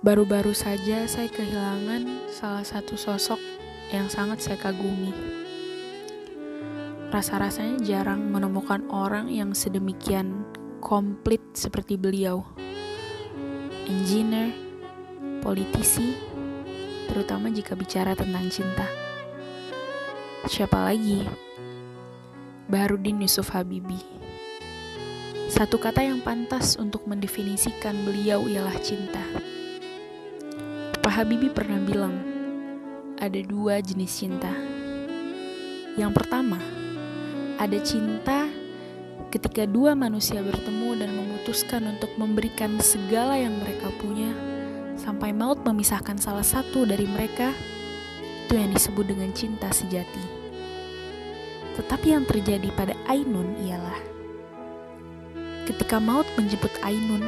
Baru-baru saja saya kehilangan salah satu sosok yang sangat saya kagumi. Rasa-rasanya jarang menemukan orang yang sedemikian komplit seperti beliau. Engineer, politisi, terutama jika bicara tentang cinta. Siapa lagi? Baharudin Yusuf Habibi. Satu kata yang pantas untuk mendefinisikan beliau ialah cinta. Pak Habibie pernah bilang, ada dua jenis cinta. Yang pertama, ada cinta ketika dua manusia bertemu dan memutuskan untuk memberikan segala yang mereka punya sampai maut memisahkan salah satu dari mereka, itu yang disebut dengan cinta sejati. Tetapi yang terjadi pada Ainun ialah ketika maut menjemput Ainun,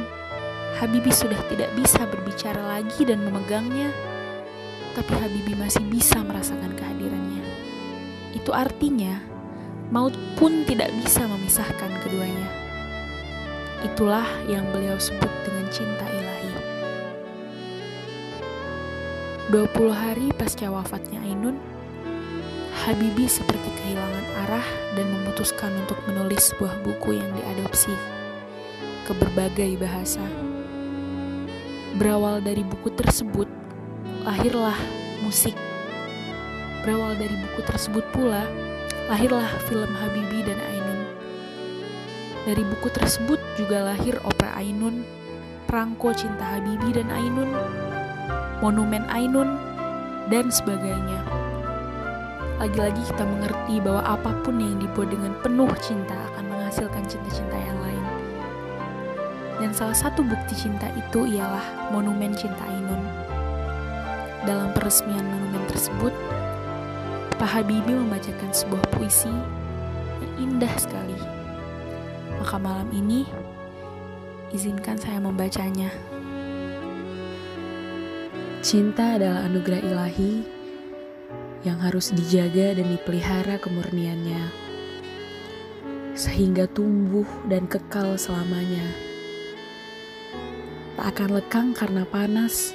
Habibie sudah tidak bisa berbicara lagi dan memegangnya, tapi Habibie masih bisa merasakan kehadirannya. Itu artinya, maut pun tidak bisa memisahkan keduanya. Itulah yang beliau sebut dengan cinta ilahi. 20 hari pasca wafatnya Ainun, Habibie seperti kehilangan arah dan memutuskan untuk menulis sebuah buku yang diadopsi ke berbagai bahasa. Berawal dari buku tersebut, lahirlah musik. Berawal dari buku tersebut pula, lahirlah film Habibie dan Ainun. Dari buku tersebut juga lahir opera Ainun, Perangko Cinta Habibie dan Ainun, Monumen Ainun, dan sebagainya. Lagi-lagi kita mengerti bahwa apa pun yang dibuat dengan penuh cinta akan menghasilkan cinta-cinta yang. Dan salah satu bukti cinta itu ialah monumen cinta Ainun. Dalam peresmian monumen tersebut, Pak Habibie membacakan sebuah puisi yang indah sekali. Maka malam ini, izinkan saya membacanya. Cinta adalah anugerah ilahi yang harus dijaga dan dipelihara kemurniannya, sehingga tumbuh dan kekal selamanya tak akan lekang karena panas,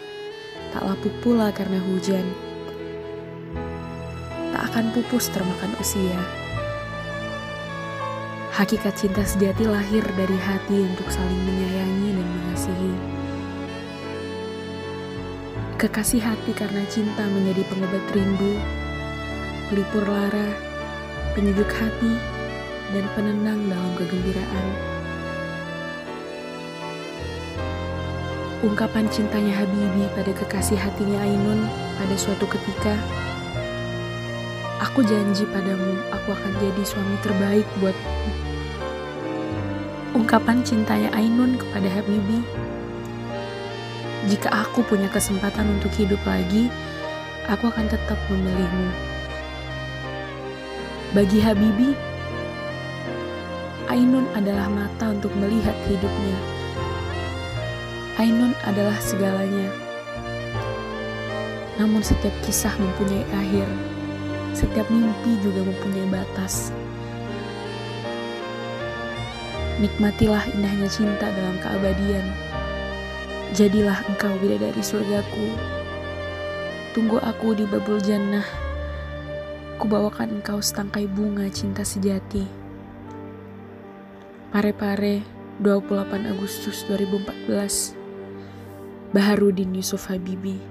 tak lapuk pula karena hujan. Tak akan pupus termakan usia. Hakikat cinta sejati lahir dari hati untuk saling menyayangi dan mengasihi. Kekasih hati karena cinta menjadi pengobat rindu, pelipur lara, penyejuk hati, dan penenang dalam kegembiraan. Ungkapan cintanya Habibie pada kekasih hatinya Ainun pada suatu ketika, Aku janji padamu, aku akan jadi suami terbaik buatmu. Ungkapan cintanya Ainun kepada Habibie, Jika aku punya kesempatan untuk hidup lagi, aku akan tetap memilihmu. Bagi Habibie, Ainun adalah mata untuk melihat hidupnya Ainun adalah segalanya. Namun setiap kisah mempunyai akhir. Setiap mimpi juga mempunyai batas. Nikmatilah indahnya cinta dalam keabadian. Jadilah engkau bidadari surgaku. Tunggu aku di babul jannah. Kubawakan engkau setangkai bunga cinta sejati. Pare-pare 28 Agustus 2014 Baharudin Yusuf Habibi